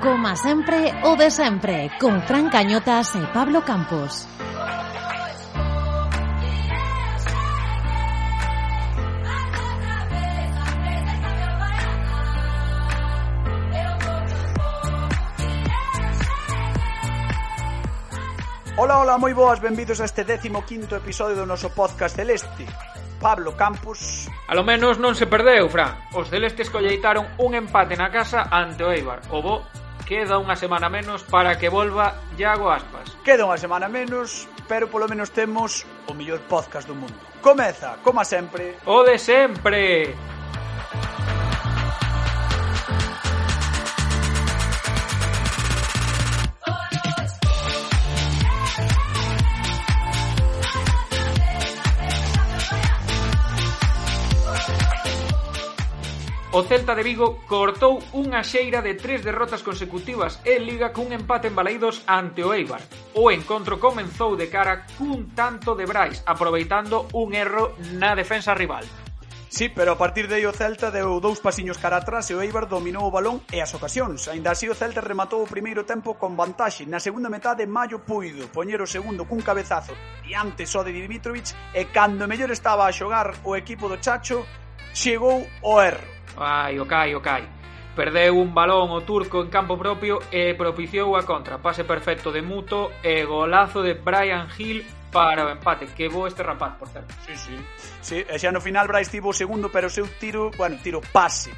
Coma sempre o de sempre Con Fran Cañotas e Pablo Campos Ola, ola, moi boas, benvidos a este 15º episodio do noso podcast Celeste. Pablo Campos. A lo menos non se perdeu, Fran. Os celestes colleitaron un empate na casa ante o Eibar. O bo Queda unha semana menos para que volva Iago Aspas. Queda unha semana menos, pero polo menos temos o mellor podcast do mundo. Comeza, como sempre, o de sempre. O Celta de Vigo cortou unha xeira de tres derrotas consecutivas en Liga cun empate en Baleidos ante o Eibar. O encontro comenzou de cara cun tanto de Brais, aproveitando un erro na defensa rival. Sí, pero a partir de aí o Celta deu dous pasiños cara atrás e o Eibar dominou o balón e as ocasións. Ainda así o Celta rematou o primeiro tempo con vantaxe. Na segunda metade, Mayo puido poñer o segundo cun cabezazo diante só de Dimitrovic e cando mellor estaba a xogar o equipo do Chacho, chegou o erro. Ai, o cai, o cai. Perdeu un balón o turco en campo propio e propiciou a contra. Pase perfecto de Muto e golazo de Brian Hill para o empate. Que bo este rapaz, por certo. Sí, sí. sí e xa no final Brais tivo o segundo, pero o seu tiro, bueno, tiro pase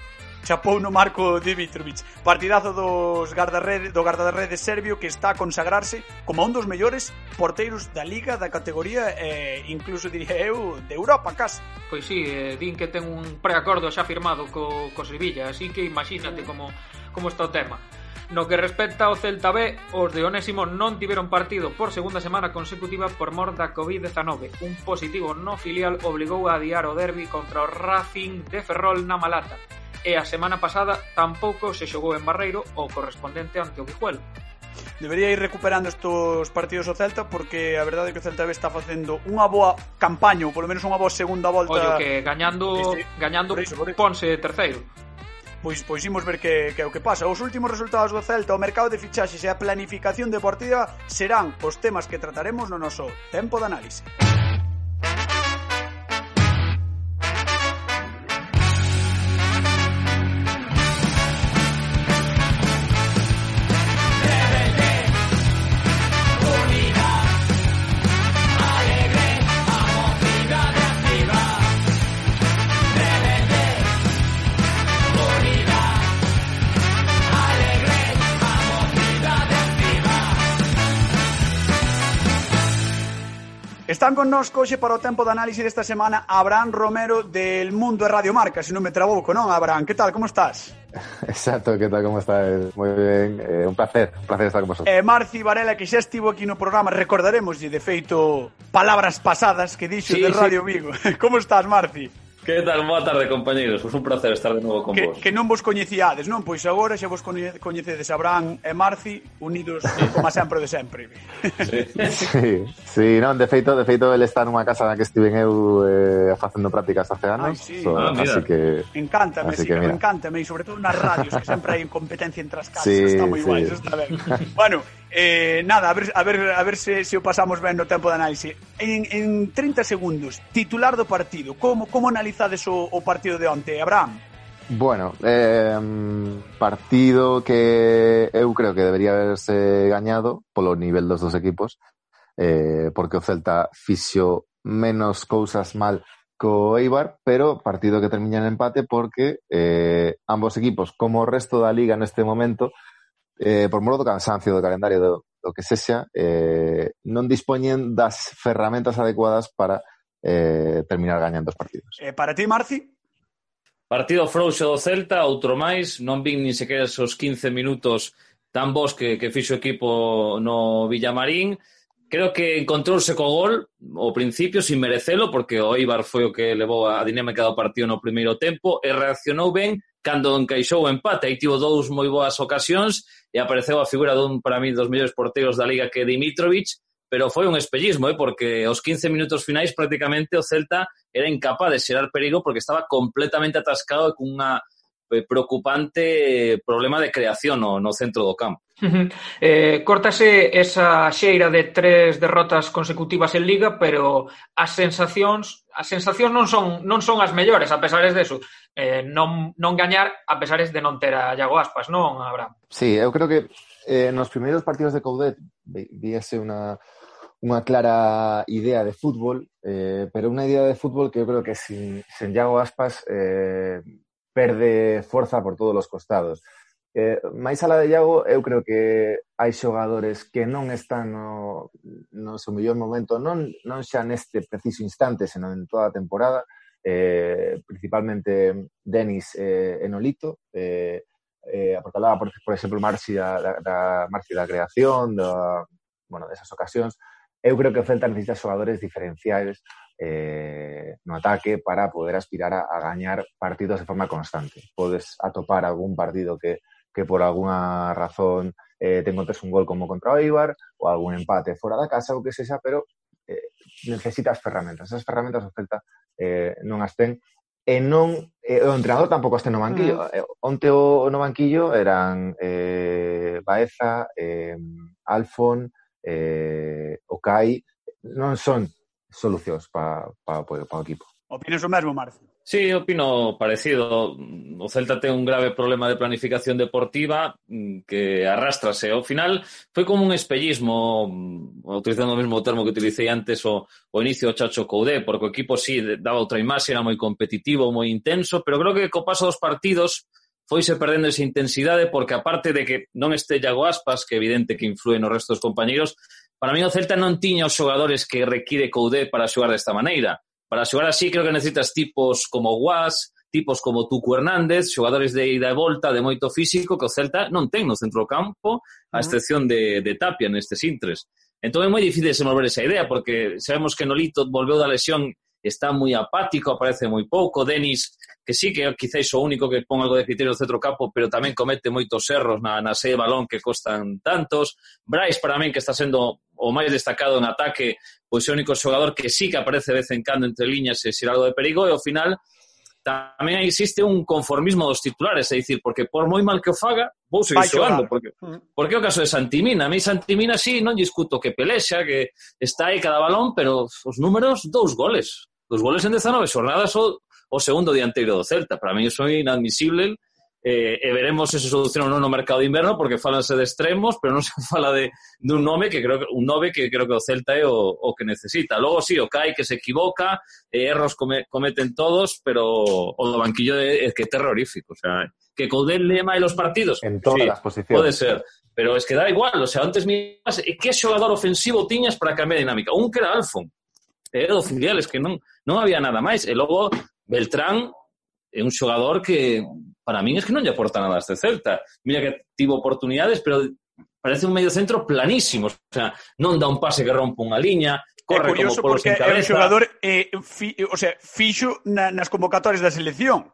chapou no marco Dimitrovic. Partidazo dos guardarredes, do guardarredes serbio que está a consagrarse como un dos mellores porteiros da liga, da categoría e eh, incluso diría eu de Europa casi. Pois si, sí, eh, din que ten un preacordo xa firmado co, co Sevilla, así que imagínate como como está o tema. No que respecta ao Celta B, os de Onésimo non tiveron partido por segunda semana consecutiva por mor da Covid-19. Un positivo no filial obligou a adiar o derbi contra o Racing de Ferrol na Malata e a semana pasada tampouco se xogou en Barreiro o correspondente ante o Guijuelo. Debería ir recuperando estos partidos o Celta porque a verdade é que o Celta B está facendo unha boa campaña, ou polo menos unha boa segunda volta. Ollo, que gañando, este, gañando por iso, por iso. Ponse terceiro pois pois imos ver que, que é o que pasa. Os últimos resultados do Celta, o mercado de fichaxes e a planificación deportiva serán os temas que trataremos no noso tempo de análise. Están connosco hoxe para o tempo de análise desta semana Abraham Romero del Mundo e Radio Marca, se non me trabouco, non, Abraham? Que tal, como estás? Exacto, que tal, como estás? Moi ben, eh, un placer, un placer estar con vosotros. E eh, Marci Varela, que xa estivo aquí no programa, recordaremos, de feito, palabras pasadas que dixo sí, de Radio sí. Vigo. como estás, Marci? Que tal? Boa tarde, compañeros. Pois un placer estar de novo con que, vos. Que non vos coñecíades, non? Pois agora xa vos coñecedes Abraham e Marci unidos como sempre de sempre. sí. sí, sí, non, de feito, de feito ele está nunha casa na que estiven eu eh, facendo prácticas hace anos. Ai, sí. so, ah, mira. así que Encántame, así sí, que, me encántame, e sobre todo nas radios que sempre hai competencia entre as casas, sí, está moi sí. guai, está ben. bueno, Eh, nada, a ver, a ver, a ver se, se o pasamos ben no tempo de análise. En, en 30 segundos, titular do partido, como, como analizades o, o partido de onte, Abraham? Bueno, eh, partido que eu creo que debería haberse gañado polo nivel dos dos equipos, eh, porque o Celta fixo menos cousas mal co Eibar, pero partido que termina en empate porque eh, ambos equipos, como o resto da liga neste momento, eh, por molo do cansancio do calendario do, do que sexa, eh, non dispoñen das ferramentas adecuadas para eh, terminar gañando os partidos. Eh, para ti, Marci? Partido frouxo do Celta, outro máis, non vin nin sequera esos 15 minutos tan bons que, que fixo o equipo no Villamarín. Creo que encontrouse co gol ao principio sin merecelo, porque o Eibar foi o que levou a dinámica do partido no primeiro tempo e reaccionou ben cando encaixou o empate. Aí tivo dous moi boas ocasións e apareceu a figura dun, para mí, dos mellores porteiros da Liga que Dimitrovic, pero foi un espellismo, eh, porque os 15 minutos finais prácticamente o Celta era incapaz de xerar perigo porque estaba completamente atascado e cunha Eh, preocupante problema de creación no, no centro do campo. Uh -huh. Eh, córtase esa xeira de tres derrotas consecutivas en Liga, pero as sensacións as sensacións non son non son as mellores a pesares deso. Eh, non non gañar a pesares de non ter a Iago Aspas, non, Abraham. Sí, eu creo que eh, nos primeiros partidos de Coudet víase unha unha clara idea de fútbol, eh, pero unha idea de fútbol que eu creo que sin, sin Iago Aspas eh, perde forza por todos os costados. Eh, máis alá de Iago, eu creo que hai xogadores que non están no, no seu mellor momento, non, non xa neste preciso instante, senón en toda a temporada, eh, principalmente Denis eh, Enolito, eh, eh, aportalaba, por, por exemplo, Marci da, da, da, Marci da creación, da, bueno, desas ocasións, eu creo que o Celta necesita xogadores diferenciais eh, no ataque para poder aspirar a, a gañar partidos de forma constante. Podes atopar algún partido que, que por alguna razón eh, te encontres un gol como contra o Eibar ou algún empate fora da casa ou que sexa, pero eh, necesitas ferramentas. Esas ferramentas o Celta eh, non as ten e non eh, o entrenador tampouco este no banquillo. Mm. Onte o no banquillo eran eh, Baeza, eh, Alfon, eh, Okai, non son solucións para, para, para, pa o equipo. Opinas o mesmo, Marcio? Sí, opino parecido. O Celta ten un grave problema de planificación deportiva mm, que arrastrase. Ao final, foi como un espellismo, mm, utilizando o mesmo termo que utilicei antes, o, o inicio do Chacho Coudé, porque o equipo sí daba outra imaxe, era moi competitivo, moi intenso, pero creo que co paso dos partidos foise perdendo esa intensidade porque aparte de que non este Iago Aspas, que evidente que influe nos restos compañeros, Para mí o Celta non tiña os xogadores que require Coudé para xogar desta maneira. Para xogar así creo que necesitas tipos como Guas, tipos como Tuco Hernández, xogadores de ida e volta, de moito físico, que o Celta non ten no centro do campo, a excepción de, de Tapia nestes intres. Entón é moi difícil desenvolver esa idea, porque sabemos que Nolito volveu da lesión está moi apático, aparece moi pouco. Denis, que sí que quizáis o único que pon algo de criterio no centro campo, pero tamén comete moitos erros na, na serie de balón que costan tantos. Brais, para min, que está sendo o máis destacado en ataque, pois é o único xogador que sí que aparece de vez en cando entre liñas e xir algo de perigo, e ao final tamén existe un conformismo dos titulares, é dicir, porque por moi mal que o faga, vou seguir xogando, porque, mm. porque o caso de Santimina, a mí Santimina sí, non discuto que pelexa, que está aí cada balón, pero os números, dous goles, dos goles en 19 xornadas o, o segundo dianteiro do Celta. Para mí iso é inadmisible eh, e veremos se se soluciona ou non no mercado de inverno porque falanse de extremos, pero non se fala de, de un nome que creo que un nove que creo que o Celta é o, o que necesita. Logo si sí, o Kai que se equivoca, eh, erros come, cometen todos, pero o do banquillo é, é que é terrorífico, o sea, que condenle máis os partidos. En todas sí, as posicións. Pode ser, pero es que da igual, o sea, antes miras que xogador ofensivo tiñas para cambiar a dinámica. Un que era Alfon, e eran oficiales, que non, non había nada máis. E logo, Beltrán é un xogador que para min es que non lle aporta nada a este Celta. Mira que tivo oportunidades, pero parece un medio centro planísimo, o sea, non dá un pase que rompe unha liña, corre é curioso como polo porque é un xogador eh, fi, o sea, fixo na, nas convocatorias da selección.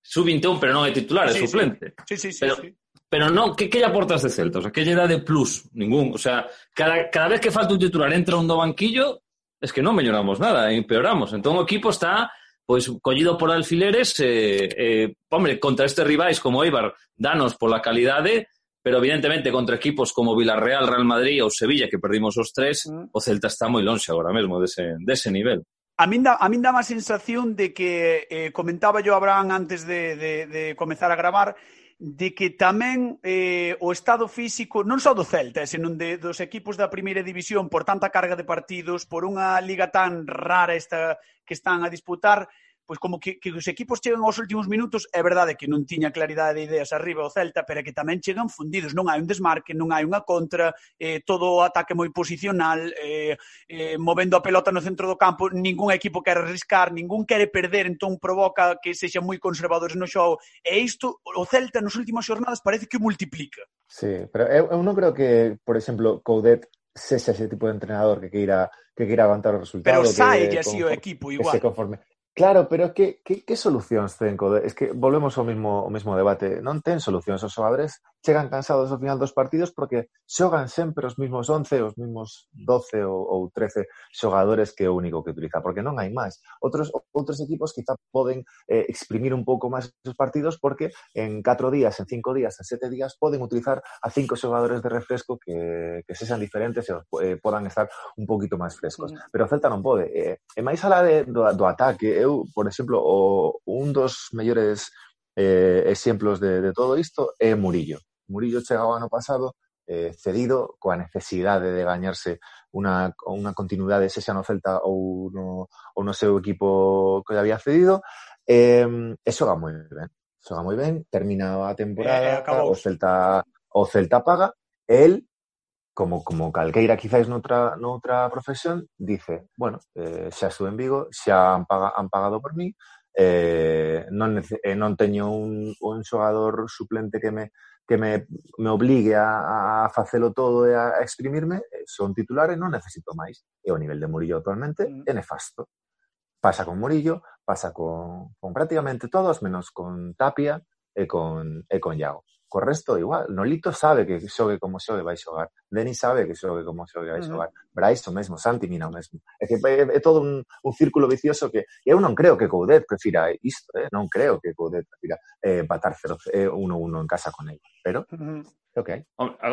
Sub-21, pero non é titular, sí, é suplente. Sí, sí, sí, pero, sí. pero non, que, que lle aportas de Celta? O sea, que lle dá de plus? Ningún. O sea, cada, cada vez que falta un titular entra un do banquillo es que non melloramos nada, empeoramos. Entón o equipo está pois collido por alfileres, eh, eh, hombre, contra estes rivais como Eibar, danos pola calidade, pero evidentemente contra equipos como Villarreal, Real Madrid ou Sevilla, que perdimos os tres, mm. o Celta está moi lonxe agora mesmo dese, dese nivel. A min, da, a min dá má sensación de que eh, comentaba yo Abraham antes de, de, de comenzar a gravar de que tamén eh, o estado físico, non só do Celta, eh, senón de, dos equipos da primeira división, por tanta carga de partidos, por unha liga tan rara esta que están a disputar, pois como que, que os equipos chegan aos últimos minutos, é verdade que non tiña claridade de ideas arriba o Celta, pero que tamén chegan fundidos, non hai un desmarque, non hai unha contra, eh, todo o ataque moi posicional, eh, eh, movendo a pelota no centro do campo, ningún equipo quere arriscar, ningún quere perder, entón provoca que sexan moi conservadores no xogo, e isto o Celta nas últimas xornadas parece que multiplica. Sí, pero eu, eu non creo que, por exemplo, Coudet sexa ese tipo de entrenador que queira que queira aguantar o resultado. Pero sai que, así o equipo igual. Que se conforme. Claro, pero que, que, que? Es que volvemos ao mesmo debate. Non ten solucións os xogadores chegan cansados ao final dos partidos porque xogan sempre os mismos 11, os mismos mm. 12 ou, ou 13 xogadores que é o único que utiliza, porque non hai máis. Outros outros equipos quizá poden eh, exprimir un pouco máis os partidos porque en 4 días, en 5 días, en 7 días poden utilizar a cinco xogadores de refresco que, que sexan diferentes e eh, podan estar un poquito máis frescos. Mm. Pero o Celta non pode. Eh, e máis alá de, do, do ataque, eu, por exemplo, o, un dos mellores eh, exemplos de, de todo isto é Murillo Murillo chega o ano pasado eh, cedido coa necesidade de gañarse unha, unha continuidade sexa no Celta ou no, ou no seu equipo que había cedido eh, e xoga moi ben xoga moi ben, termina a temporada eh, o Celta o Celta paga el como, como calqueira quizáis noutra, noutra profesión, dice, bueno, eh, xa estuve en Vigo, xa han, paga, han pagado por mí, eh, non, eh, non teño un, un xogador suplente que me que me, me obligue a, a facelo todo e a, a exprimirme, eh, son titular e non necesito máis. E o nivel de Murillo actualmente mm. é nefasto. Pasa con Murillo, pasa con, con prácticamente todos, menos con Tapia e con, e con Iago. Co resto igual, Nolito sabe que xogue como xogue vai xogar, Denis sabe que xogue como xogue vai xogar, uh -huh. Brais o mesmo, Santi mina o mesmo. É que é, é todo un, un círculo vicioso que eu non creo que Coudet prefira isto, eh? non creo que Coudet prefira eh, empatar 1-1 eh, en casa con ele, pero uh -huh. Okay.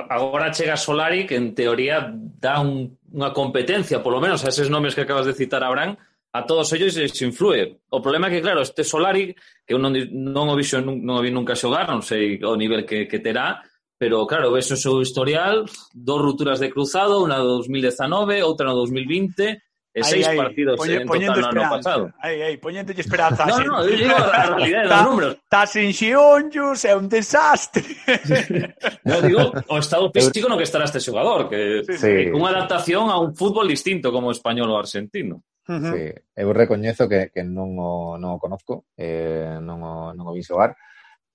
Agora chega Solari que en teoría dá un, unha competencia, polo menos a eses nomes que acabas de citar, Abrán, a todos ellos les influe. O problema é que, claro, este Solari, que eu non, non o vixo, non, non o vi nunca xogar, non sei o nivel que, que terá, pero, claro, ves o seu historial, dos rupturas de cruzado, unha no 2019, outra no 2020, e seis ay, partidos poñe, en total no ano pasado. Ai, ai, poñente esperanza. no, no, eu digo a realidade dos números. Está sin xionllos, é un desastre. no, digo, o estado físico no que estará este xogador, que sí, sí. unha adaptación a un fútbol distinto como o español ou argentino. Uh -huh. sí. Eu recoñezo que, que non, o, non o conozco, eh, non, o, non o vi xogar,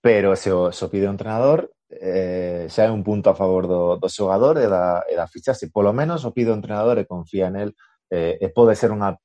pero se o, se o pide o entrenador, eh, xa é un punto a favor do, do xogador e da, e da ficha. Se polo menos o pide o entrenador e confía en el eh, e pode ser unha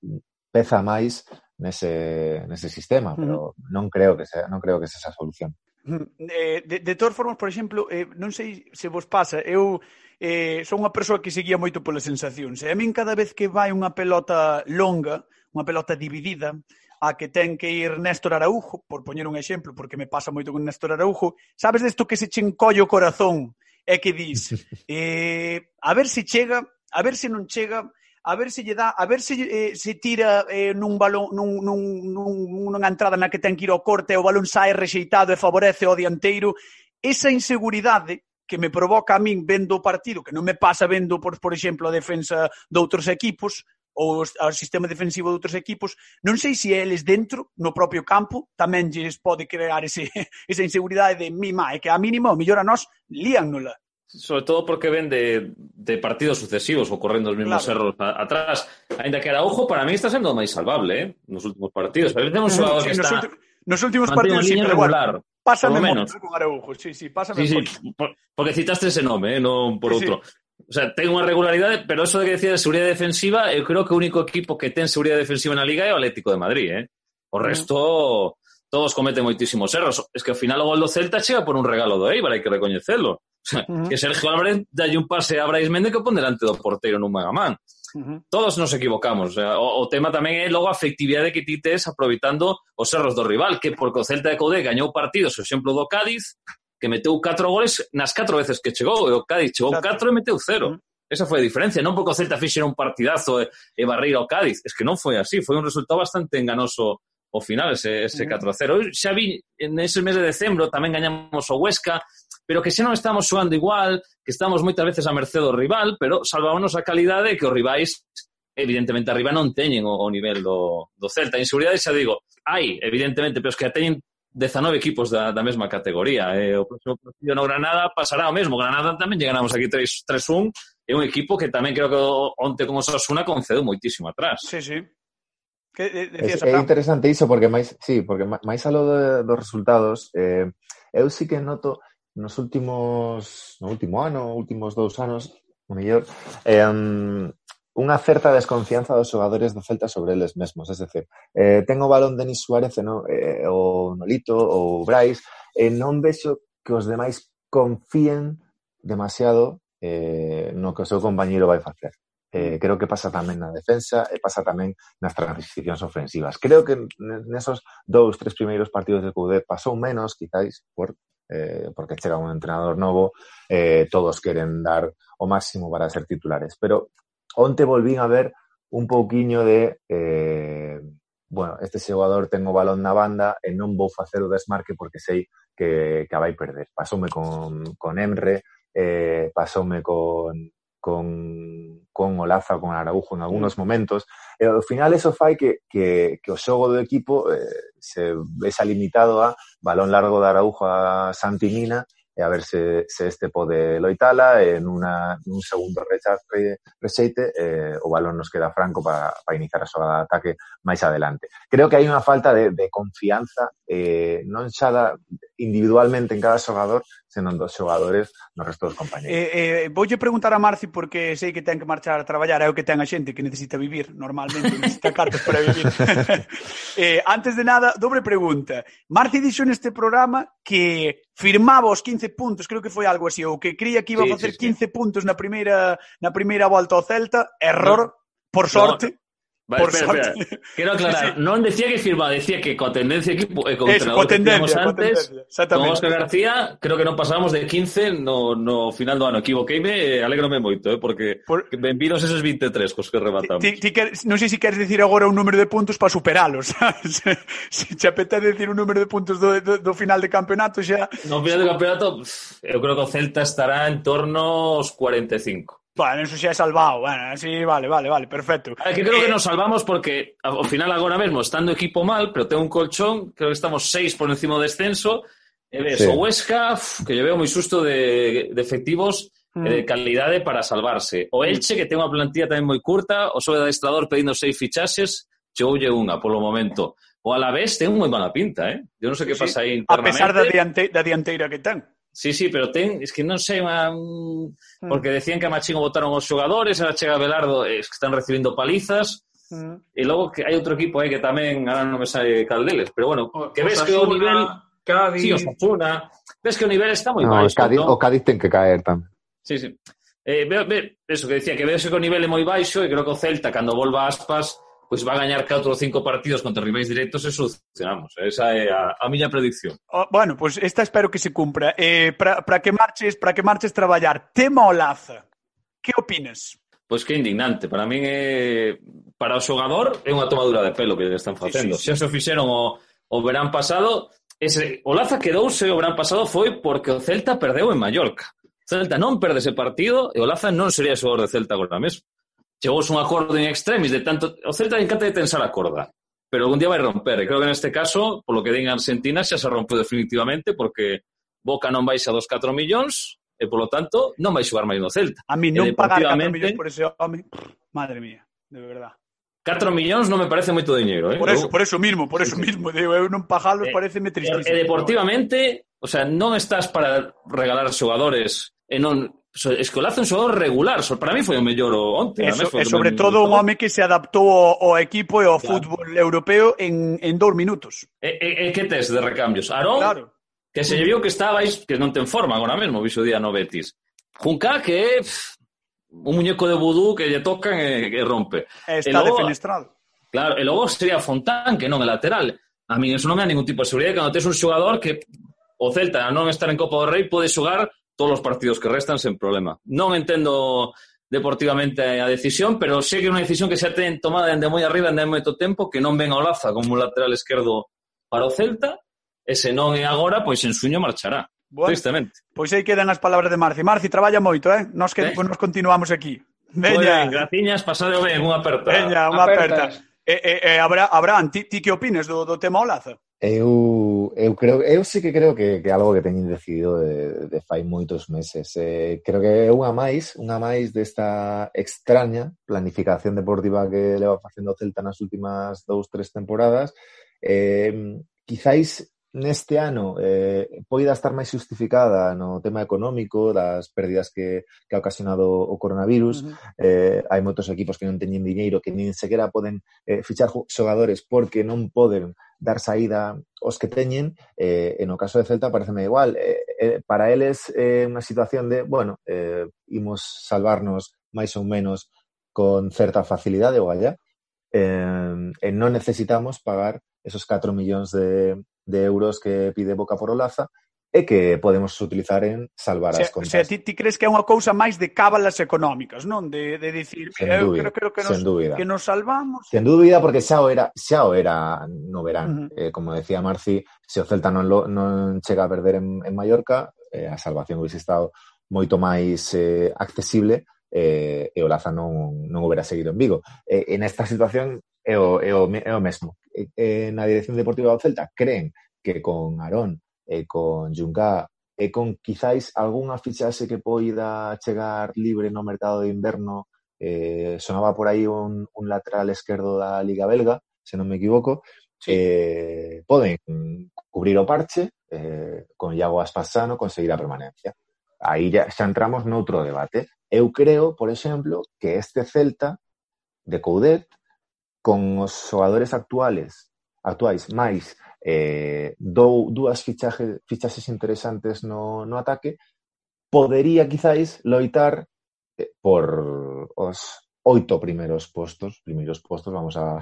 peza máis nese, nese sistema, pero uh -huh. non creo que sea, non creo que sea a solución. Eh, de, de todas formas, por exemplo, eh, non sei se vos pasa, eu eh, son unha persoa que seguía moito polas sensacións. E a min cada vez que vai unha pelota longa, unha pelota dividida, a que ten que ir Néstor Araujo, por poñer un exemplo, porque me pasa moito con Néstor Araujo, sabes desto que se che encolle o corazón e que dis, eh, a ver se chega, a ver se non chega, a ver se lle dá, a ver se eh, se tira eh, nun balón nun, nun, nun, nunha entrada na que ten que ir ao corte e o balón sae rexeitado e favorece ao dianteiro, esa inseguridade que me provoca a min vendo o partido, que non me pasa vendo, por, por exemplo, a defensa de outros equipos, ou o sistema defensivo de outros equipos, non sei se eles dentro, no propio campo, tamén lles pode crear ese, esa inseguridade de mi e que a mínimo, o mellor a nós, líannola. Sobre todo porque ven de, de partidos sucesivos ocorrendo os mesmos claro. erros a, atrás. Ainda que era ojo, para mí, está sendo máis salvable eh? nos últimos partidos. Pero temos temos xogador que está... Últimos nos últimos partidos pero bueno, Pásame menos. con Araujo, sí, sí, pásame sí, sí, por, porque citaste ese nome, eh, non por sí. Sí. O sea, ten unha regularidade, pero eso de que decía de seguridade defensiva, eu creo que o único equipo que ten seguridade defensiva na Liga é o Atlético de Madrid, eh? O resto, mm. todos cometen moitísimos erros. Es que ao final o gol do Celta chega por un regalo do Eibar, hai que recoñecelo. O sea, mm. que Sergio Álvarez dalle un pase a Brais Méndez que pon delante do porteiro nun Megaman. Uh -huh. Todos nos equivocamos. O, o tema tamén é logo a efectividade que ti tes aproveitando os erros do rival, que porque o Celta de Codé gañou partidos, o exemplo, do Cádiz, que meteu 4 goles nas 4 veces que chegou, e o Cádiz chegou 4 e meteu 0. Uh -huh. Esa foi a diferencia, non porque o Celta fixera un partidazo e, e barreira o Cádiz, es que non foi así, foi un resultado bastante enganoso o final, ese, ese 4-0. Xa vi, ese mes de decembro tamén gañamos o Huesca, pero que se non estamos suando igual, que estamos moitas veces a merced do rival, pero salvámonos a calidade que os rivais evidentemente arriba non teñen o, o nivel do, do Celta. Inseguridade, xa digo, hai, evidentemente, pero es que teñen 19 equipos da, da mesma categoría. Eh, o próximo partido no Granada pasará o mesmo. Granada tamén llegaramos aquí 3-1, é un equipo que tamén creo que onte con Osasuna concedeu moitísimo atrás. Sí, sí. Que, decías, é, é interesante iso porque máis, sí, porque máis a lo de, dos resultados, eh, eu sí que noto nos últimos no último ano, últimos dous anos, o mellor, eh, unha certa desconfianza dos xogadores do Celta sobre eles mesmos, es decir, eh, ten o balón Denis Suárez eh, no, eh, o Nolito ou Brais, e eh, non vexo que os demais confíen demasiado eh, no que o seu compañero vai facer. Eh, creo que pasa tamén na defensa e pasa tamén nas transicións ofensivas. Creo que nesos dous, tres primeiros partidos de Coudet pasou menos, quizáis, por eh, porque chega un entrenador novo, eh, todos queren dar o máximo para ser titulares. Pero onte volvín a ver un pouquiño de eh, bueno, este xogador ten o balón na banda e non vou facer o desmarque porque sei que, que a vai perder. Pasoume con, con Emre, eh, pasoume con, con, con Olaza ou con Araujo en algúns momentos. E ao final eso fai que, que, que o xogo do equipo eh, se vexa limitado a balón largo de Araujo a Santimina e eh, a ver se, se este pode loitala en una, un segundo rechace, rexeite eh, o balón nos queda franco para, para iniciar a xogada de ataque máis adelante. Creo que hai unha falta de, de confianza eh, non xa da, individualmente en cada xogador, senón dos xogadores no resto dos compañeros. Eh, eh, voulle preguntar a Marci porque sei que ten que marchar a traballar, é o que ten a xente que necesita vivir normalmente, necesita cartos para vivir. eh, antes de nada, dobre pregunta. Marci dixo neste programa que firmaba os 15 puntos, creo que foi algo así, ou que creía que iba sí, a facer sí, sí. 15 puntos na primeira na primeira volta ao Celta, error, no. por sorte. No Vale, por espera, sorte. espera. Quero aclarar, sí, sí. non decía que firmaba, decía que con tendencia equipo eh, e con, Eso, co tendencia, que antes, tendencia, con Óscar García, creo que non pasábamos de 15 no, no final do ano. Equivoqueime eh, e alegrome moito, eh, porque por... benvidos esos 23 cos que rematamos. Ti, ti, ti, non sei se queres decir agora un número de puntos para superalos, sabes? se te apetece decir un número de puntos do, do, do final de campeonato xa... No final de campeonato, eu creo que o Celta estará en torno aos 45. Bueno, eso xa é salvado, bueno, así, vale, vale, vale, perfecto. É que creo eh... que nos salvamos porque ao final agora mesmo, estando equipo mal, pero ten un colchón, creo que estamos seis por encima do descenso, e ves, sí. o Huesca, uf, que yo veo moi susto de, de efectivos mm. e de calidade para salvarse. O Elche, que ten unha plantilla tamén moi curta, o sobe de adestrador pedindo seis fichaxes, chegoulle unha polo momento. O Alavés ten moi mala pinta, eh? Eu non sei que sí, pasa aí internamente. A pesar da, diante, da dianteira que ten. Sí, sí, pero ten, es que non sei unha... Mm. Porque hmm. decían que a Machingo votaron os xogadores, a chega Belardo, eh, es que están recibindo palizas, mm. e logo que hai outro equipo aí eh, que tamén, ahora non me sai Caldeles, pero bueno, que ves que o nivel... Cádiz... Sí, Osasuna... Ves que o nivel está moi no, baixo, Cádiz, ¿no? O Cádiz ten que caer tamén. Sí, sí. Eh, ve, ve, eso que decía, que ves que o nivel é moi baixo e creo que o Celta, cando volva Aspas, pois va a gañar 4 ou 5 partidos contra rivais directos e solucionamos. Esa é a, a miña predicción. Oh, bueno, pois pues esta espero que se cumpra. Eh, para que marches, para que marches traballar, tema o Laza. Que opinas? Pois que indignante. Para min é para o xogador é unha tomadura de pelo que están facendo. Sí, sí, sí. Xa se o fixeron o, o verán pasado, ese, o Laza quedouse o verán pasado foi porque o Celta perdeu en Mallorca. Celta non perde ese partido e o Laza non sería xogador de Celta agora mesmo chegouse un acordo en extremis de tanto... O Celta encanta de tensar a corda, pero algún día vai romper. E creo que neste caso, polo que din Argentina, xa se rompeu definitivamente porque Boca non baixa dos 4 millóns e, polo tanto, non vai xogar máis no Celta. A mí non pagar 4 millóns por ese home, madre mía, de verdad. 4 millóns non me parece moito diñeiro, eh? Por eso, por eso mismo, por eso mismo, digo, eu non pagalo, eh, pareceme eh, tristísimo. E deportivamente, o sea, non estás para regalar xogadores e non Escolazo un xogador regular, para mí foi o mellor onte. E, so, e sobre todo un home que se adaptou ao, ao equipo e ao claro. fútbol europeo en, en dous minutos. Eh, eh, eh, e, e, e que tes de recambios? Arón, claro. que se viu que estabais, que non ten forma agora mesmo, viso día no Betis. Junca, que é un muñeco de vudú que lle tocan e, e rompe. Está e logo, defenestrado. Claro, e logo sería Fontán, que non é lateral. A mí eso non me dá ningún tipo de seguridade cando tes un xogador que o Celta, a non estar en Copa do Rei, pode xogar todos os partidos que restan sen problema. Non entendo deportivamente a decisión, pero sei que é unha decisión que xa ten tomada dende moi arriba, dende moito tempo, que non ven ao Laza como lateral esquerdo para o Celta, e se non é agora, pois en suño marchará. Bueno, tristemente. Pois aí quedan as palabras de Marci. Marci, traballa moito, eh? Nos que eh? Pues nos continuamos aquí. Veña. Pues, graciñas, pasade ben, unha aperta. Veña, unha aperta. aperta. Eh, eh, eh, Abraham, ti, ti que opines do, do tema Olaza? Eu, eu creo eu sí que creo que, que algo que teñen decidido de, de fai moitos meses. Eh, creo que é unha máis, unha máis desta extraña planificación deportiva que leva facendo o Celta nas últimas dous, tres temporadas. Eh, quizáis neste ano eh, poida estar máis justificada no tema económico das pérdidas que, que ha ocasionado o coronavirus. Uh -huh. eh, hai moitos equipos que non teñen diñeiro, que nin sequera poden eh, fichar xogadores porque non poden dar saída os que teñen, eh, en o caso de Celta pareceme igual. Eh, eh, para eles é eh, unha situación de, bueno, eh, imos salvarnos máis ou menos con certa facilidade, ou allá, eh, e non necesitamos pagar esos 4 millóns de, de euros que pide Boca por Olaza e que podemos utilizar en salvar se, as contas. Se ti, ti crees que é unha cousa máis de cábalas económicas, non? De, de dicir, sen eu dúbida, creo, creo que, nos, que nos salvamos. Sen dúbida, porque xa o era, xa o era no verán. Uh -huh. eh, como decía Marci, se o Celta non, lo, non chega a perder en, en Mallorca, eh, a salvación hubiese estado moito máis eh, accesible eh, e o Laza non, non o seguido en Vigo. Eh, en esta situación é o, é o, é o mesmo. E, e, na dirección deportiva do Celta creen que con Arón e con Junca e con quizáis algunha fichaxe que poida chegar libre no mercado de inverno eh, sonaba por aí un, un lateral esquerdo da Liga Belga, se non me equivoco, sí. eh, poden cubrir o parche eh, con Iago Aspasano conseguir a permanencia. Aí ya, xa entramos noutro debate. Eu creo, por exemplo, que este Celta de Coudet con os xogadores actuales, actuais, máis eh, dou dúas fichaje, fichaxes interesantes no, no ataque, podería quizáis loitar eh, por os oito primeiros postos, primeiros postos, vamos a,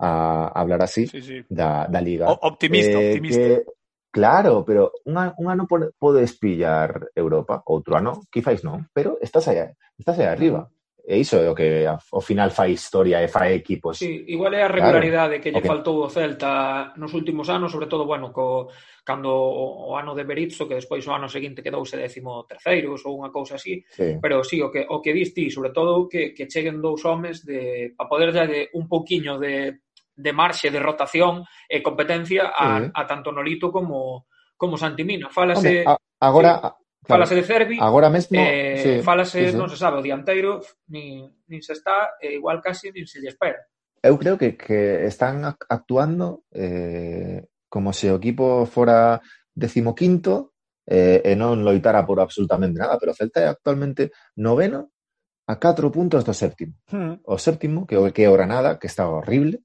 a hablar así, sí, sí. Da, da Liga. O, optimista, eh, optimista. Que, claro, pero un, un ano podes pillar Europa, outro ano, quizáis non, pero estás aí, estás aí arriba. E iso é o que ao final fai historia e fai equipos. Sí, igual é a regularidade claro. que lle okay. faltou o Celta nos últimos anos, sobre todo, bueno, co, cando o, o ano de Berizzo, que despois o ano seguinte quedouse décimo terceiros ou unha cousa así, sí. pero sí, o que, o que diste, sobre todo, que, que cheguen dous homes de, a poder de un pouquiño de, de marxe, de rotación e competencia a, sí. a tanto Nolito como, como Santimina. Falase... Home, a, agora... Sí Claro. Falase de Cervi, agora mesmo eh, sí, falase, sí, sí. non se sabe, o dianteiro nin, nin se está, e igual casi nin se lle espera. Eu creo que, que están actuando eh, como se o equipo fora decimoquinto eh, e non loitara por absolutamente nada, pero o Celta é actualmente noveno a 4 puntos do séptimo. Hmm. O séptimo, que, que é o Granada, que está horrible,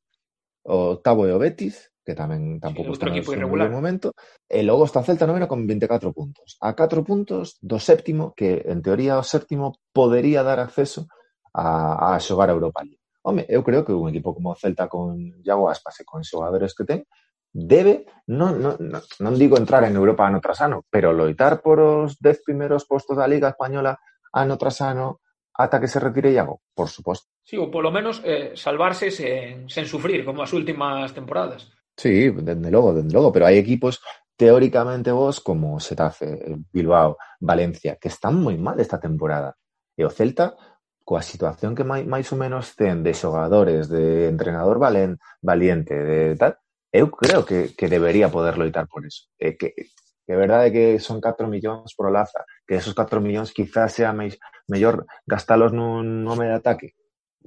o octavo é o Betis, que tamén tampouco sí, está no irregular. momento. E logo está Celta noveno con 24 puntos. A 4 puntos do séptimo, que en teoría o séptimo podería dar acceso a, a xogar a Europa League. Home, eu creo que un equipo como o Celta con Iago Aspas e con xogadores que ten, debe, non, non, non digo entrar en Europa ano tras ano, pero loitar por os 10 primeiros postos da Liga Española ano tras ano ata que se retire Iago, por suposto. Sí, ou polo menos eh, salvarse sen, sen sufrir, como as últimas temporadas. Sí, dende logo, dende logo, pero hai equipos teóricamente vos como Setafe, Bilbao, Valencia, que están moi mal esta temporada. E o Celta, coa situación que máis, máis ou menos ten de xogadores, de entrenador valen, valiente, de tal, eu creo que, que debería poder loitar por eso. E que, que verdade que son 4 millóns por Olaza, que esos 4 millóns quizás sea meis, mellor gastalos nun nome de ataque.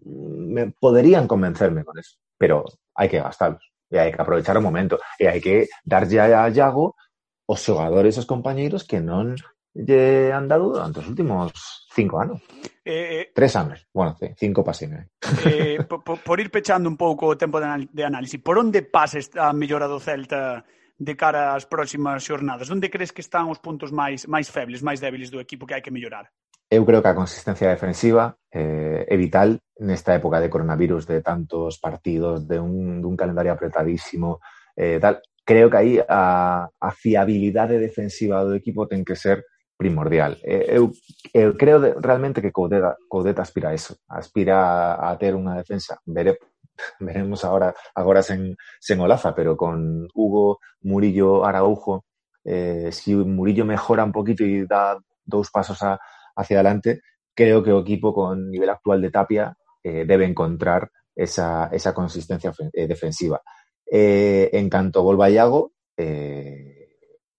Me, poderían convencerme con eso, pero hai que gastalos. e hai que aprovechar o momento e hai que darlle a Iago os xogadores os compañeiros que non lle han dado durante os últimos cinco anos. Eh, eh, Tres anos, bueno, cinco pasime. Eh, por, por ir pechando un pouco o tempo de, de análise, por onde pasa esta mellora do Celta de cara ás próximas xornadas? Onde crees que están os puntos máis máis febles, máis débiles do equipo que hai que mellorar? Eu creo que a consistencia defensiva eh, é vital nesta época de coronavirus, de tantos partidos, de un, dun calendario apretadísimo, eh, tal. Creo que aí a, a fiabilidade defensiva do equipo ten que ser primordial. Eu, eu creo de, realmente que Coudet, Coudet aspira a eso, aspira a, a ter unha defensa. Vere, veremos agora agora sen, sen Olaza, pero con Hugo, Murillo, Araujo, eh, si Murillo mejora un poquito e dá dous pasos a, hacia adelante, creo que o equipo con nivel actual de Tapia eh, debe encontrar esa, esa consistencia eh, defensiva. Eh, en canto volva Iago, eh,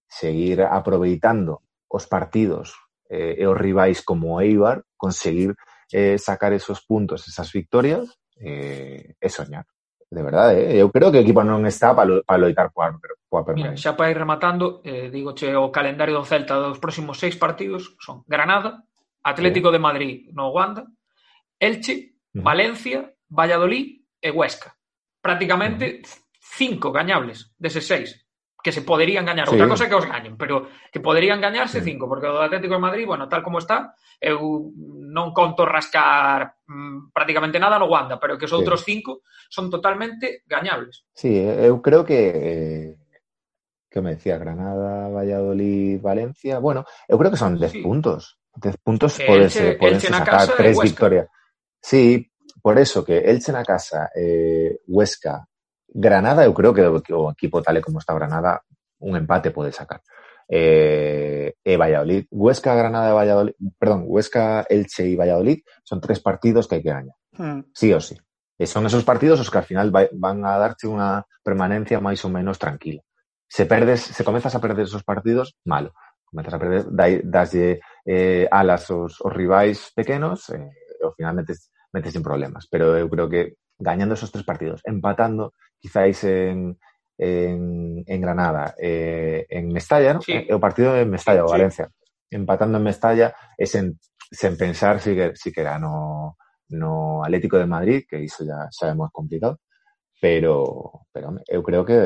seguir aproveitando os partidos e os rivais como Eibar, conseguir sacar esos puntos, esas victorias, eh, e soñar. De verdade, eh? eu creo que o equipo non está para lo, pa loitar coa, coa permanencia. Mira, xa para ir rematando, eh, digo che o calendario do Celta dos próximos seis partidos son Granada, Atlético sí. de Madrid no Wanda, Elche, uh -huh. Valencia, Valladolid e Huesca. Prácticamente uh -huh. cinco gañables deses seis que se poderían gañar. Sí. Outra cosa é que os gañen, pero que poderían gañarse sí. cinco, porque o Atlético de Madrid, bueno, tal como está, eu non conto rascar mmm, prácticamente nada no Wanda, pero que os outros sí. cinco son totalmente gañables. Sí, eu creo que eh, que me decía Granada, Valladolid, Valencia, bueno, eu creo que son 10 sí. puntos. 10 puntos pode eh, ser sacar tres victorias. Sí, por eso que Elche na casa, eh, Huesca, Granada, eu creo que o equipo tal e como está Granada, un empate pode sacar. Eh, e Valladolid, Huesca, Granada e Valladolid, perdón, Huesca, Elche e Valladolid son tres partidos que hai que gañar. Hmm. sí o sí. Son esos partidos os que al final van a darte unha permanencia máis ou menos tranquila. Se perdes, se comezas a perder esos partidos, malo. Comezas a perder, dai, daslle eh, alas aos, os rivais pequenos e ao final metes, en problemas. Pero eu creo que gañando esos tres partidos, empatando quizáis en, en, en Granada, eh, en Mestalla, ¿no? Sí. Eh, o partido en Mestalla, o. Valencia. Empatando en Mestalla e sen, sen pensar si que, si que era no, no Atlético de Madrid, que iso ya sabemos complicado, pero, pero eu creo que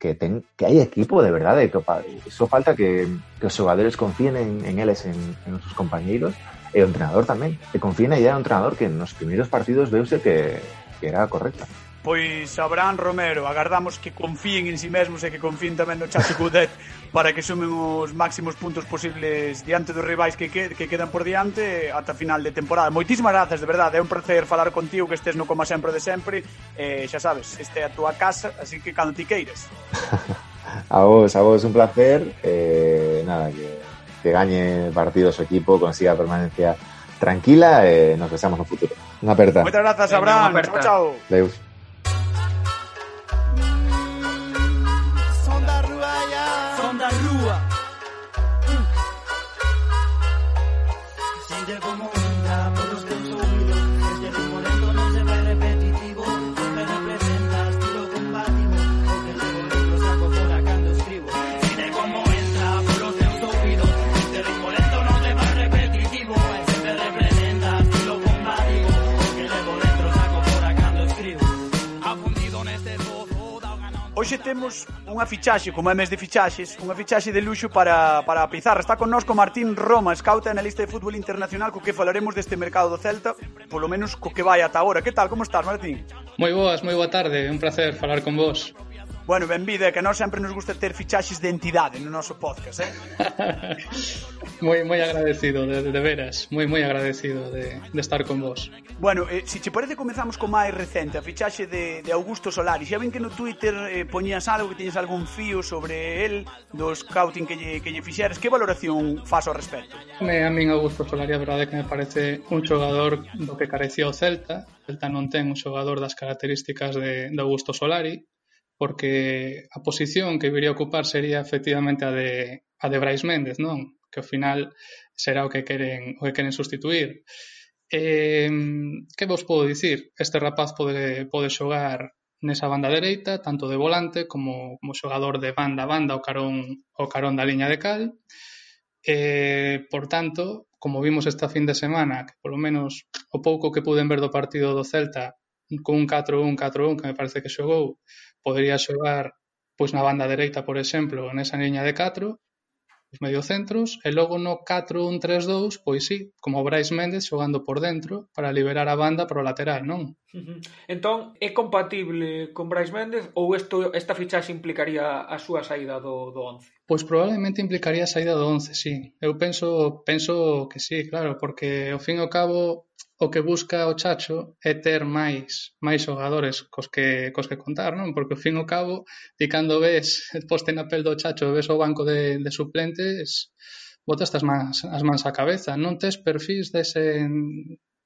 que, ten, que hai equipo de verdade, que pa- só falta que, que os xogadores confíen en, en eles, en, en sus compañeiros, e o entrenador tamén, que confíen aí ao entrenador que nos primeiros partidos veuse que, que era correcta. Pois Abraham Romero, agardamos que confíen en si sí mesmos e que confíen tamén no Chacho Coudet para que sumen os máximos puntos posibles diante dos rivais que, que, que quedan por diante ata final de temporada. Moitísimas grazas, de verdade, é un placer falar contigo que estés no como sempre de sempre. Eh, xa sabes, este é a túa casa, así que cando ti queiras. a vos, a vos, un placer. Eh, nada, que, que gañe partidos o equipo, consiga permanencia tranquila e eh, nos besamos no futuro. Unha aperta. Moitas grazas, Abraham. Chao, chao. Deus. Hoxe temos unha fichaxe, como é mes de fichaxes, unha fichaxe de luxo para, para a pizarra. Está connosco Martín Roma, scout e analista de fútbol internacional, co que falaremos deste mercado do Celta, polo menos co que vai ata agora. Que tal, como estás, Martín? Moi boas, moi boa tarde, un placer falar con vos. Bueno, benvida, que nós sempre nos gusta ter fichaxes de entidade no noso podcast, eh? moi moi agradecido, de, de veras, moi moi agradecido de, de estar con vos. Bueno, eh, se si che parece comezamos co máis recente, a fichaxe de, de Augusto Solari. Xa ven que no Twitter eh, poñías algo, que tiñes algún fío sobre el, do scouting que lle, que lle fixeres. Que valoración faz ao respecto? Me, a min Augusto Solari a verdade que me parece un xogador do que carecía o Celta. O Celta non ten un xogador das características de, de Augusto Solari porque a posición que viría a ocupar sería efectivamente a de, a de Brais Méndez, non? Que ao final será o que queren, o que queren sustituir. Eh, que vos podo dicir? Este rapaz pode, pode xogar nesa banda dereita, tanto de volante como, como xogador de banda a banda o carón, o carón da liña de cal. Eh, por tanto, como vimos esta fin de semana, que polo menos o pouco que puden ver do partido do Celta, con un 4-1, 4-1, que me parece que xogou, Podería xogar pois na banda dereita, por exemplo, nesa liña de 4, os mediocentros, e logo no 4-1-3-2, pois sí, como Brais Méndez xogando por dentro para liberar a banda para o lateral, non? Entón, é compatible con Brais Méndez ou isto, esta fichaxe implicaría a súa saída do, do 11? Pois probablemente implicaría a saída do once, si. Eu penso penso que si, claro, porque ao fin e ao cabo o que busca o Chacho é ter máis máis xogadores cos que cos que contar, non? Porque ao fin e ao cabo, ti cando ves poste na pel do Chacho, ves o banco de, de suplentes, botas as mans, as mans á cabeza, non tes perfis dese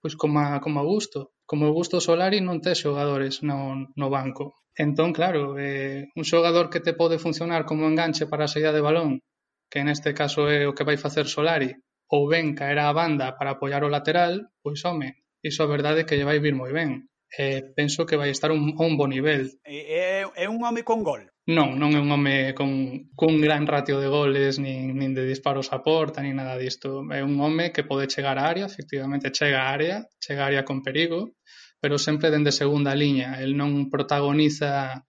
pois como a, como a gusto. Como o gusto Solari non tes xogadores no, no banco. Entón, claro, eh, un xogador que te pode funcionar como enganche para a saída de balón, que neste caso é o que vai facer Solari, ou ben caerá a banda para apoiar o lateral, pois home, iso a verdade é que lle vai vir moi ben. Eh, penso que vai estar un, a un bo nivel. É, é un home con gol? Non, non é un home con, con gran ratio de goles, nin, nin de disparos a porta, nin nada disto. É un home que pode chegar á área, efectivamente chega á área, chega á área con perigo, pero sempre dende segunda liña, el non protagoniza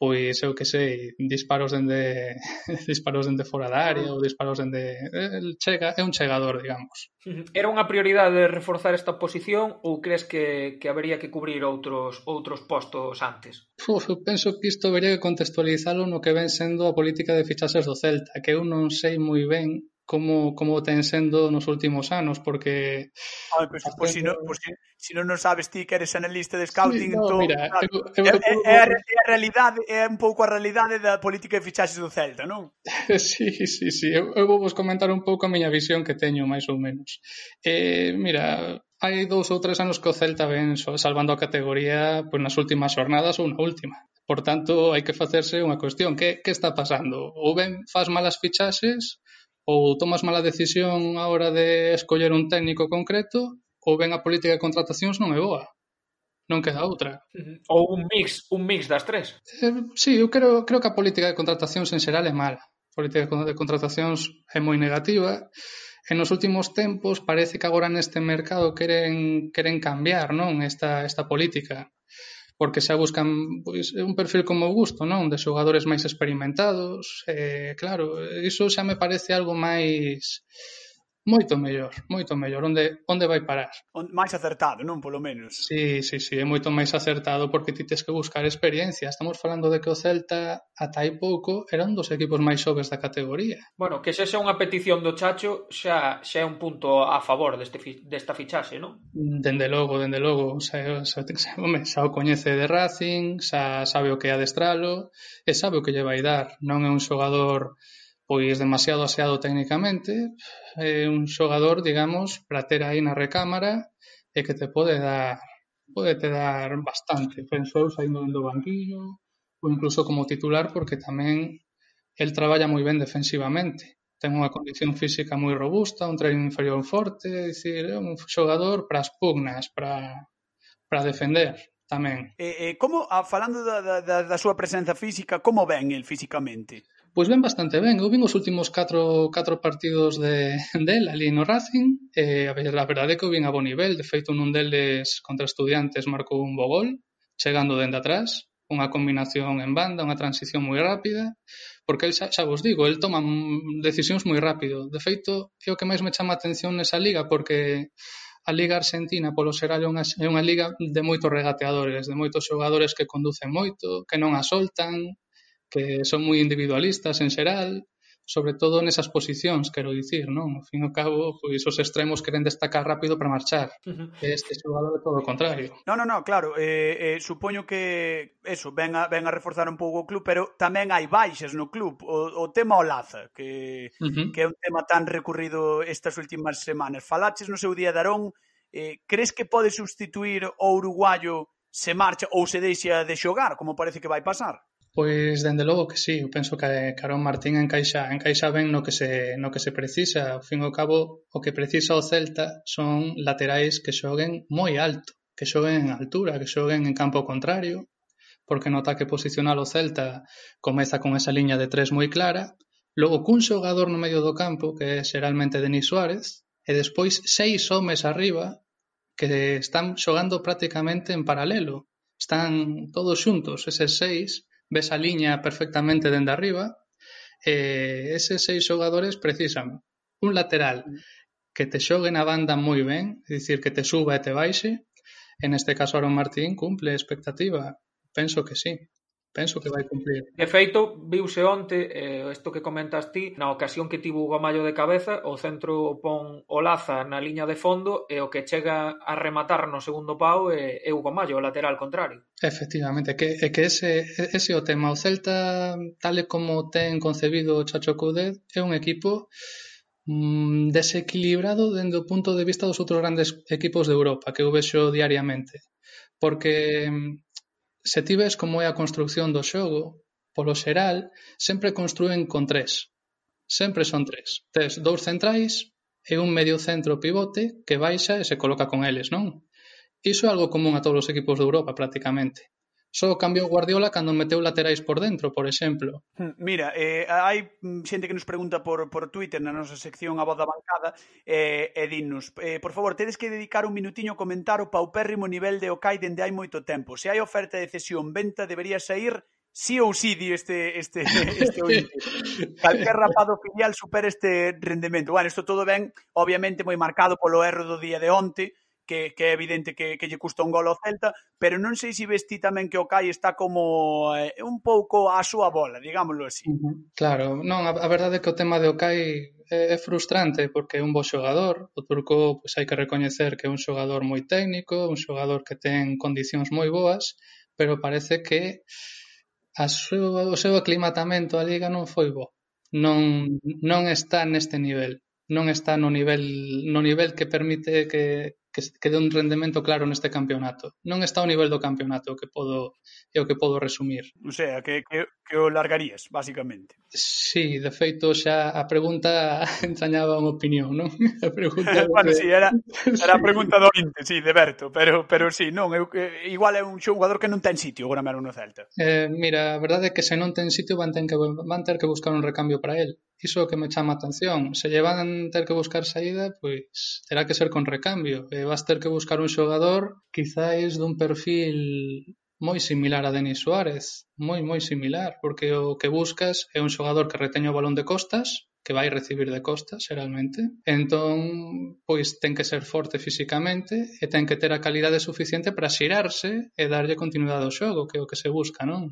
pois eu que sei, disparos dende disparos dende fora da área ou disparos dende el chega, é un chegador, digamos. Era unha prioridade reforzar esta posición ou crees que que habería que cubrir outros outros postos antes? Uf, eu penso que isto habería que contextualizalo no que ven sendo a política de fichaxes do Celta, que eu non sei moi ben como, como ten sendo nos últimos anos, porque... A ver, pues, facendo... pues, si no, pues, si, si non nos sabes ti que eres analista de scouting, sí, no, entón, mira, claro, eu, eu, é, eu, é, a, é, a realidade, é un pouco a realidade da política de fichaxes do Celta, non? sí, sí, sí, eu, eu vou vos comentar un pouco a miña visión que teño, máis ou menos. Eh, mira, hai dous ou tres anos que o Celta ven salvando a categoría pois, nas últimas jornadas ou na última. Por tanto, hai que facerse unha cuestión, que, que está pasando? Ou ben faz malas fichaxes ou tomas mala decisión a hora de escoller un técnico concreto ou ben a política de contratacións non é boa. Non queda outra. Ou un mix, un mix das tres. Eh, sí, eu creo, creo que a política de contratacións en xeral é mala. A política de contratacións é moi negativa e nos últimos tempos parece que agora neste mercado queren, queren cambiar non esta, esta política porque xa buscan pois, un perfil como o gusto, non? De xogadores máis experimentados, eh, claro, iso xa me parece algo máis moito mellor, moito mellor, onde, onde vai parar. Máis acertado, non polo menos. Sí, sí, sí, é moito máis acertado porque ti tes que buscar experiencia. Estamos falando de que o Celta ata hai pouco era un dos equipos máis xoves da categoría. Bueno, que sexa unha petición do Chacho xa, xa é un punto a favor deste, desta fichaxe, non? Dende logo, dende logo, xa, xa, xa, home, xa o coñece de Racing, xa sabe o que é adestralo e sabe o que lle vai dar. Non é un xogador pois demasiado aseado técnicamente, é un xogador, digamos, para ter aí na recámara e que te pode dar pode te dar bastante, penso eu, saindo do banquillo ou incluso como titular porque tamén el traballa moi ben defensivamente. Ten unha condición física moi robusta, un tren inferior forte, é dicir, é un xogador para as pugnas, para, para defender tamén. Eh, eh, como, a, falando da, da, da súa presenza física, como ven el físicamente? Pois ben bastante ben, eu vin os últimos 4 4 partidos de del ali no Racing, e a, ver, a verdade é que eu vin a bo nivel, de feito nun deles contra estudiantes marcou un bo gol, chegando dende atrás, unha combinación en banda, unha transición moi rápida, porque el xa, xa vos digo, el toma decisións moi rápido. De feito, é o que máis me chama a atención nesa liga, porque a Liga Argentina polo xeral é unha, é unha liga de moitos regateadores, de moitos xogadores que conducen moito, que non a soltan, que son moi individualistas en xeral, sobre todo nesas posicións, quero dicir, non? Ao fin e ao cabo, pois os extremos queren destacar rápido para marchar. Uh -huh. Este xogador é todo o contrario. No, no, no, claro, eh, eh, supoño que eso, ven a, ven a reforzar un pouco o club, pero tamén hai baixas no club. O, o tema Olaza, que, uh -huh. que é un tema tan recurrido estas últimas semanas. Falaches no seu día de Arón, eh, crees que pode substituir o uruguayo se marcha ou se deixa de xogar, como parece que vai pasar? Pois dende logo que sí, eu penso que Carón Martín encaixa encaixa ben no que se no que se precisa, ao fin e ao cabo o que precisa o Celta son laterais que xoguen moi alto, que xoguen en altura, que xoguen en campo contrario, porque no ataque posicional o Celta comeza con esa liña de tres moi clara, logo cun xogador no medio do campo que é xeralmente Denis Suárez, e despois seis homes arriba que están xogando prácticamente en paralelo, están todos xuntos, eses seis, ves a liña perfectamente dende arriba, e eses seis xogadores precisan un lateral que te xogue na banda moi ben, é dicir, que te suba e te baixe, en este caso Aaron Martín cumple expectativa, penso que sí penso que vai cumplir. De feito, viuse onte, eh, isto que comentas ti, na ocasión que tivo o Gomallo de cabeza, o centro pon o Laza na liña de fondo e o que chega a rematar no segundo pau é, é o Gomallo, o lateral contrario. Efectivamente, que, é que ese, ese é o tema. O Celta, tal e como ten concebido o Chacho Coudet, é un equipo mm, desequilibrado dende o punto de vista dos outros grandes equipos de Europa que eu vexo diariamente porque mm, Se ti ves como é a construción do xogo, polo xeral, sempre construen con tres. Sempre son tres. Tes dous centrais e un medio centro pivote que baixa e se coloca con eles, non? Iso é algo común a todos os equipos de Europa, prácticamente só cambiou Guardiola cando meteu laterais por dentro, por exemplo. Hmm, mira, eh, hai xente que nos pregunta por, por Twitter na nosa sección a voz da bancada eh, e dinnos, eh, por favor, tedes que dedicar un minutiño a comentar o paupérrimo nivel de Okai dende hai moito tempo. Se hai oferta de cesión, venta debería sair sí ou sí di este este este ointe. Calquer rapado filial supera este rendemento. Bueno, isto todo ben, obviamente moi marcado polo erro do día de onte, que, que é evidente que, que lle custa un gol ao Celta, pero non sei se vesti tamén que o Cai está como eh, un pouco á súa bola, digámoslo así. Uh -huh. Claro, non, a, a verdade é que o tema de Okai é, é frustrante porque é un bo xogador, o turco pois, hai que recoñecer que é un xogador moi técnico, un xogador que ten condicións moi boas, pero parece que a súa, o seu aclimatamento á liga non foi bo. Non, non está neste nivel non está no nivel no nivel que permite que, que, que dé un rendemento claro neste campeonato. Non está ao nivel do campeonato que podo é o que podo resumir. O sea, que, que, que o largarías, basicamente. Sí, de feito xa a pregunta entrañaba unha opinión, non? A pregunta bueno, de... sí, era, era a pregunta do Inte, sí, de Berto, pero, pero sí, non, eu, eh, igual é un xogador que non ten sitio agora mesmo no Celta. Eh, mira, a verdade é que se non ten sitio van, ter que, van ter que buscar un recambio para el. Iso é o que me chama a atención. Se lle van ter que buscar saída, pois pues, terá que ser con recambio. É vas ter que buscar un xogador quizáis dun perfil moi similar a Denis Suárez, moi moi similar, porque o que buscas é un xogador que reteña o balón de costas, que vai recibir de costas, xeralmente. Entón, pois ten que ser forte físicamente e ten que ter a calidade suficiente para xirarse e darlle continuidade ao xogo, que é o que se busca, non?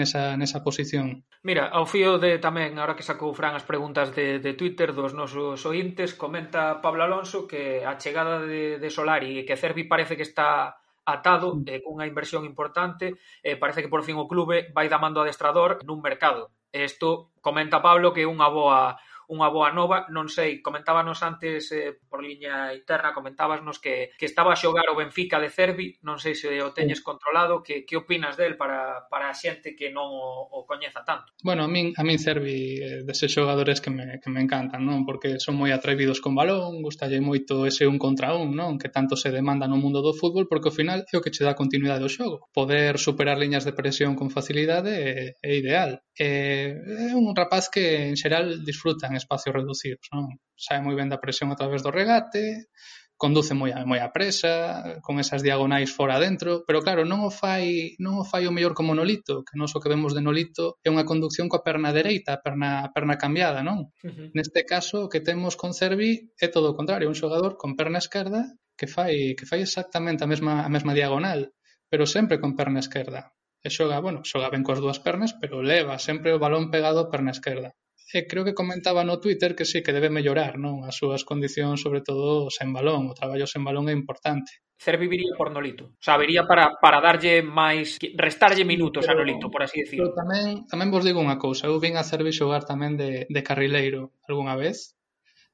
nesa, nesa posición. Mira, ao fío de tamén, ahora que sacou Fran as preguntas de, de Twitter dos nosos ointes, comenta Pablo Alonso que a chegada de, de Solari e que Cervi parece que está atado mm. eh, cunha inversión importante, eh, parece que por fin o clube vai da mando adestrador nun mercado. Isto comenta Pablo que é unha boa unha boa nova, non sei, comentábanos antes eh, por liña interna, comentábanos que, que estaba a xogar o Benfica de Cervi, non sei se o teñes controlado, que, que opinas del para, para a xente que non o, o coñeza tanto? Bueno, a min, a min Cervi eh, deses xogadores que me, que me encantan, non? Porque son moi atrevidos con balón, gustalle moito ese un contra un, non? Que tanto se demanda no mundo do fútbol, porque ao final é o que che dá continuidade ao xogo. Poder superar liñas de presión con facilidade é, é ideal eh, é un rapaz que en xeral disfruta en espacios reducidos, non? Sabe moi ben da presión a través do regate, conduce moi a, moi a presa, con esas diagonais fora dentro, pero claro, non o fai, non o fai o mellor como Nolito, que non o que vemos de Nolito é unha conducción coa perna dereita, a perna, a perna cambiada, non? Uh -huh. Neste caso, o que temos con Cervi é todo o contrario, un xogador con perna esquerda que fai que fai exactamente a mesma a mesma diagonal, pero sempre con perna esquerda e xoga, bueno, xoga ben cos dúas pernas, pero leva sempre o balón pegado á perna esquerda. E creo que comentaba no Twitter que sí que debe mellorar, non? As súas condicións, sobre todo sen balón, o traballo sen balón é importante. Serviría por Nolito. O sea, vería para, para darlle máis, restarlle minutos pero, a Nolito, por así decirlo. Pero tamén, tamén vos digo unha cousa, eu vin a Cervi xogar tamén de, de carrileiro algunha vez,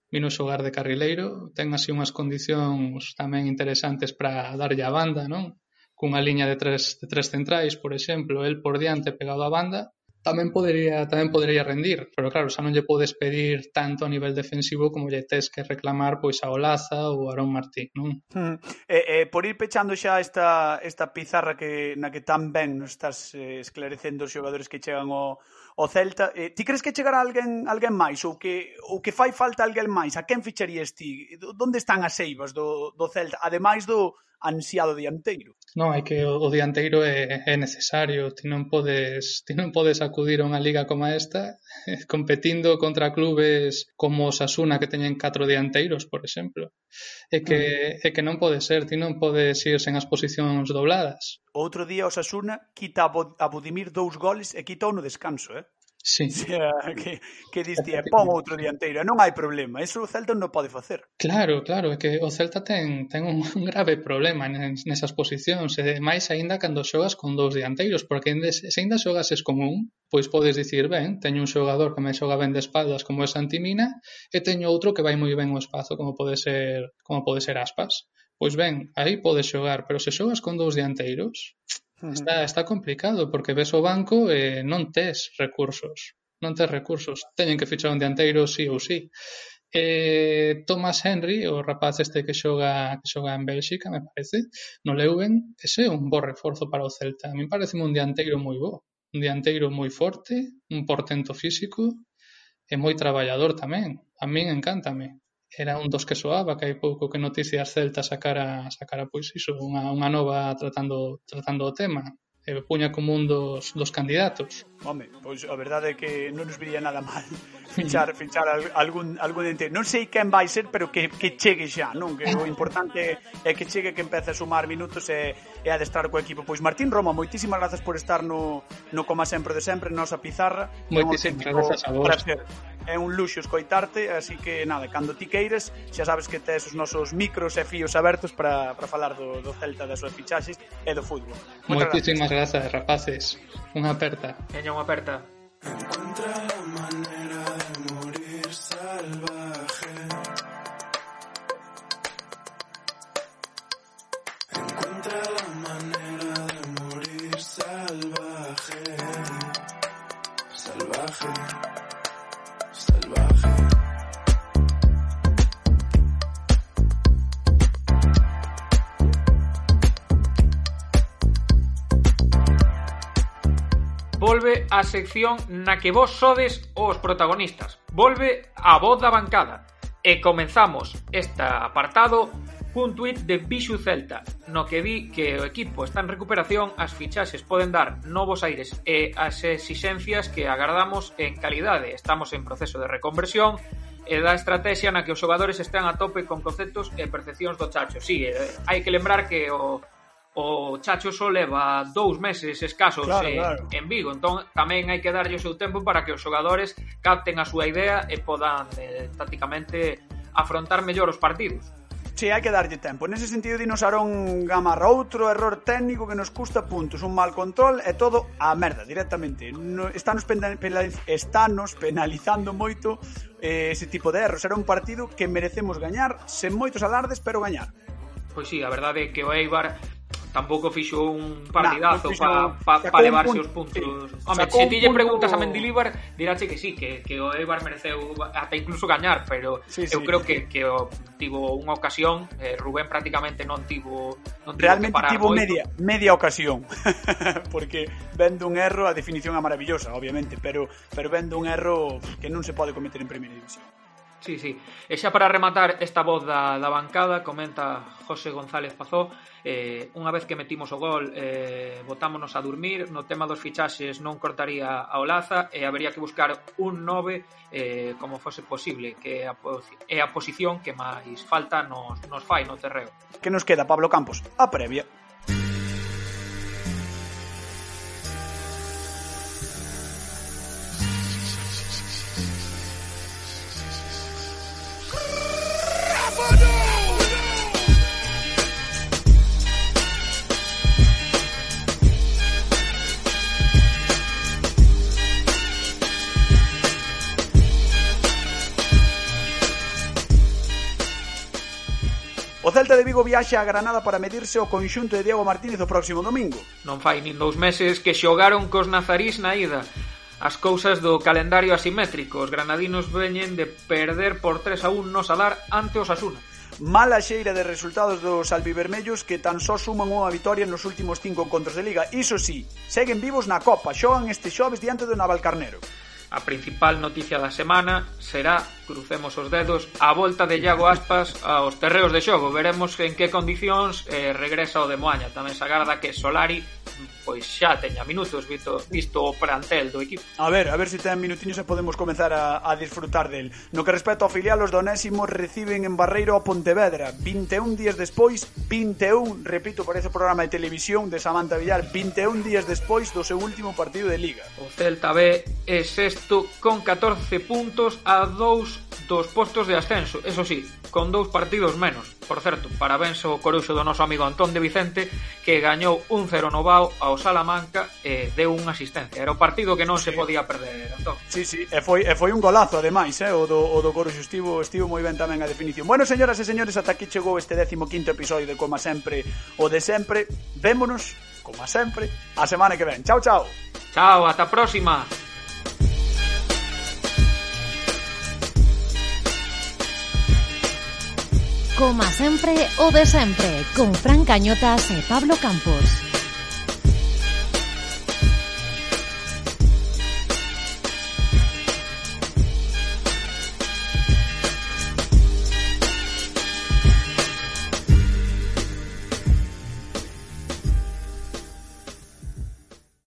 vino xogar de carrileiro, ten así unhas condicións tamén interesantes para darlle a banda, non? cunha liña de tres, de tres centrais, por exemplo, el por diante pegado á banda, tamén podería tamén podería rendir, pero claro, xa non lle podes pedir tanto a nivel defensivo como lle tes que reclamar pois a Olaza ou a Arón Martín. non? Mm. E, e, por ir pechando xa esta esta pizarra que na que tan ben nos estás eh, esclarecendo os xogadores que chegan ao, ao Celta, eh, ti crees que chegará alguén alguén máis ou que ou que fai falta alguén máis? A quen ficharías ti? Donde están as eivas do do Celta? Ademais do ansiado dianteiro. Non, é que o, o dianteiro é, é necesario, ti non podes, ti non podes acudir a unha liga como esta eh, competindo contra clubes como Osasuna que teñen catro dianteiros, por exemplo. É que, mm. é que non pode ser, ti non podes ir sen as posicións dobladas. Outro día Osasuna quita a Budimir dous goles e quita no descanso, eh? Sí. O sea, que, que diste, pon outro dianteiro, non hai problema, eso o Celta non pode facer. Claro, claro, é que o Celta ten, ten un grave problema nesas posicións, e máis aínda cando xogas con dous dianteiros, porque se aínda xogases con un, pois podes dicir, ben, teño un xogador que me xoga ben de espaldas como é Santimina, e teño outro que vai moi ben o espazo como pode ser, como pode ser Aspas. Pois ben, aí podes xogar, pero se xogas con dous dianteiros, Está, está complicado porque ves o banco e non tes recursos. Non tes recursos. Teñen que fichar un dianteiro sí ou sí. E Thomas Henry, o rapaz este que xoga que xoga en Bélxica, me parece, no Leuven, ese é un bo reforzo para o Celta. A mí parece un dianteiro moi bo, un dianteiro moi forte, un portento físico e moi traballador tamén. A min encántame era un dos que soaba, que hai pouco que Noticias Celta sacara, sacara pois iso, unha, unha nova tratando, tratando o tema e puña como un dos, dos candidatos. Home, pois a verdade é que non nos viría nada mal fichar fichar algún algún ente. Non sei quen vai ser, pero que, que chegue xa, non? Que o importante é que chegue, que empece a sumar minutos e, e a destrar co equipo. Pois Martín Roma, moitísimas grazas por estar no, no Coma Sempre de Sempre, nosa pizarra. Moitísimas grazas a vos. Prazer é un luxo escoitarte, así que nada, cando ti queires, xa sabes que tes os nosos micros e fíos abertos para, para falar do, do Celta das súas fichaxes e do fútbol. Moitas Moitísimas grazas. rapaces. Unha aperta. Teña unha aperta. Encontra a volve a sección na que vos sodes os protagonistas. Volve a voz da bancada. E comenzamos este apartado cun tuit de Bixu Celta, no que di que o equipo está en recuperación, as fichaxes poden dar novos aires e as exixencias que agardamos en calidade. Estamos en proceso de reconversión e da estrategia na que os xogadores están a tope con conceptos e percepcións do chacho. Sí, eh, hai que lembrar que o o Chacho só leva dous meses escasos claro, en, claro. en Vigo, entón tamén hai que darlle o seu tempo para que os xogadores capten a súa idea e podan eh, tácticamente afrontar mellor os partidos. Sí, hai que darlle tempo. Nese sentido, dinos Arón Gamarra, outro error técnico que nos custa puntos, un mal control e todo a merda, directamente. No, estános, penaliz estános penalizando moito eh, ese tipo de erros. Era un partido que merecemos gañar, sen moitos alardes, pero gañar. Pois sí, a verdade é que o Eibar tampouco fixo un partidazo nah, para pa, pa levarse punto, os puntos. Sí. Home, se ti lle preguntas a Mendilibar, diráche que sí, que, que o Eibar mereceu ata incluso gañar, pero sí, eu sí. creo que, que o, tivo unha ocasión, eh, Rubén prácticamente non tivo non tivo Realmente tivo moito. media media ocasión, porque vendo un erro, a definición é maravillosa, obviamente, pero pero vendo un erro que non se pode cometer en primeira división. Sí, sí. E xa para rematar esta voz da, da bancada, comenta José González Pazó, eh, unha vez que metimos o gol, eh, botámonos a dormir, no tema dos fichaxes non cortaría a Olaza e habería que buscar un 9 eh, como fose posible, que é a, é a posición que máis falta nos, nos fai no terreo. Que nos queda, Pablo Campos? A previa. viaxe a Granada para medirse ao conxunto de Diego Martínez o próximo domingo. Non fai nin dous meses que xogaron cos nazarís na ida. As cousas do calendario asimétrico. Os granadinos veñen de perder por 3 a 1 no Salar ante os Asuna. Mala xeira de resultados dos albivermellos que tan só suman unha vitoria nos últimos cinco encontros de Liga. Iso sí, seguen vivos na Copa, xogan este xoves diante do Navalcarnero. A principal noticia da semana será, crucemos os dedos, a volta de Iago Aspas aos terreos de xogo. Veremos en que condicións eh, regresa o de Moaña. Tamén se agarda que Solari pois xa teña minutos visto, visto o plantel do equipo. A ver, a ver se ten minutiños e podemos comenzar a, a disfrutar del. No que respecto ao filial, os donésimos reciben en Barreiro a Pontevedra. 21 días despois, 21, repito, por ese programa de televisión de Samantha Villar, 21 días despois do seu último partido de Liga. O Celta B é sexto con 14 puntos a 2 dos postos de ascenso, eso sí, con dous partidos menos. Por certo, parabéns ao coruxo do noso amigo Antón de Vicente, que gañou un 0 no Bao ao Salamanca e deu unha asistencia. Era o partido que non sí. se podía perder, Antón. Sí, sí, e foi, e foi un golazo, ademais, eh? o, do, o do coruxo estivo, estivo moi ben tamén a definición. Bueno, señoras e señores, ata aquí chegou este 15º episodio de Como Sempre o de Sempre. Vémonos, como sempre, a semana que ven. Chao, chao. Chao, ata a próxima. Coma sempre o de sempre, con Fran Cañotas e Pablo Campos.